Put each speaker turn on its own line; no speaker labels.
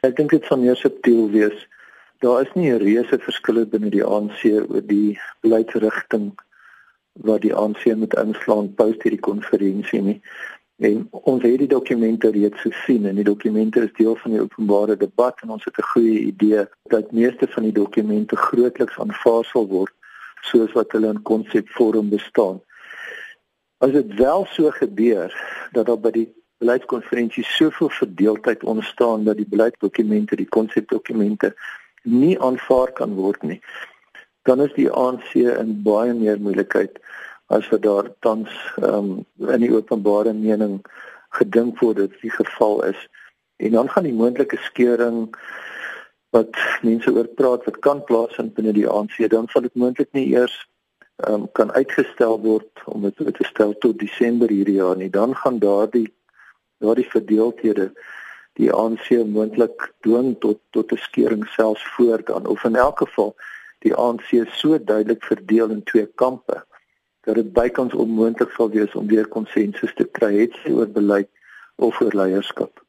Ek dink dit sal meer subtiel wees. Daar is nie 'n reuse verskille binne die ANC oor die beleidsrigting wat die ANC moet inslaan post hierdie konferensie nie. En ons het die dokumente reeds gesien en die dokumente is deel van die openbare debat en ons het 'n goeie idee dat meeste van die dokumente grootliks aanvaar sal word soos wat hulle in konsepvorm bestaan. As dit wel so gebeur dat daar by die beleidskonferensie soveel verdeeldheid ontstaan dat die beleidsdokumente, die konsepdokumente nie aanvaar kan word nie, dan is die ANC in baie meer moeilikheid as wat daar tans um, in die openbare mening gedink word dit die geval is. En dan gaan die moontlike skeuring wat mense oor praat wat kan plaasvind binne die ANC, dan sal dit moontlik nie eers um, kan uitgestel word om dit te stel tot Desember hierdie jaar nie. Dan gaan daardie daardie verdeeldhede die ANC moontlik dwing tot tot 'n skeuring selfs voor dan of in elk geval die ANC so duidelik verdeel in twee kampe dat dit bykans onmoontlik sal wees om weer konsensus te kry het oor beleid of oor leierskap.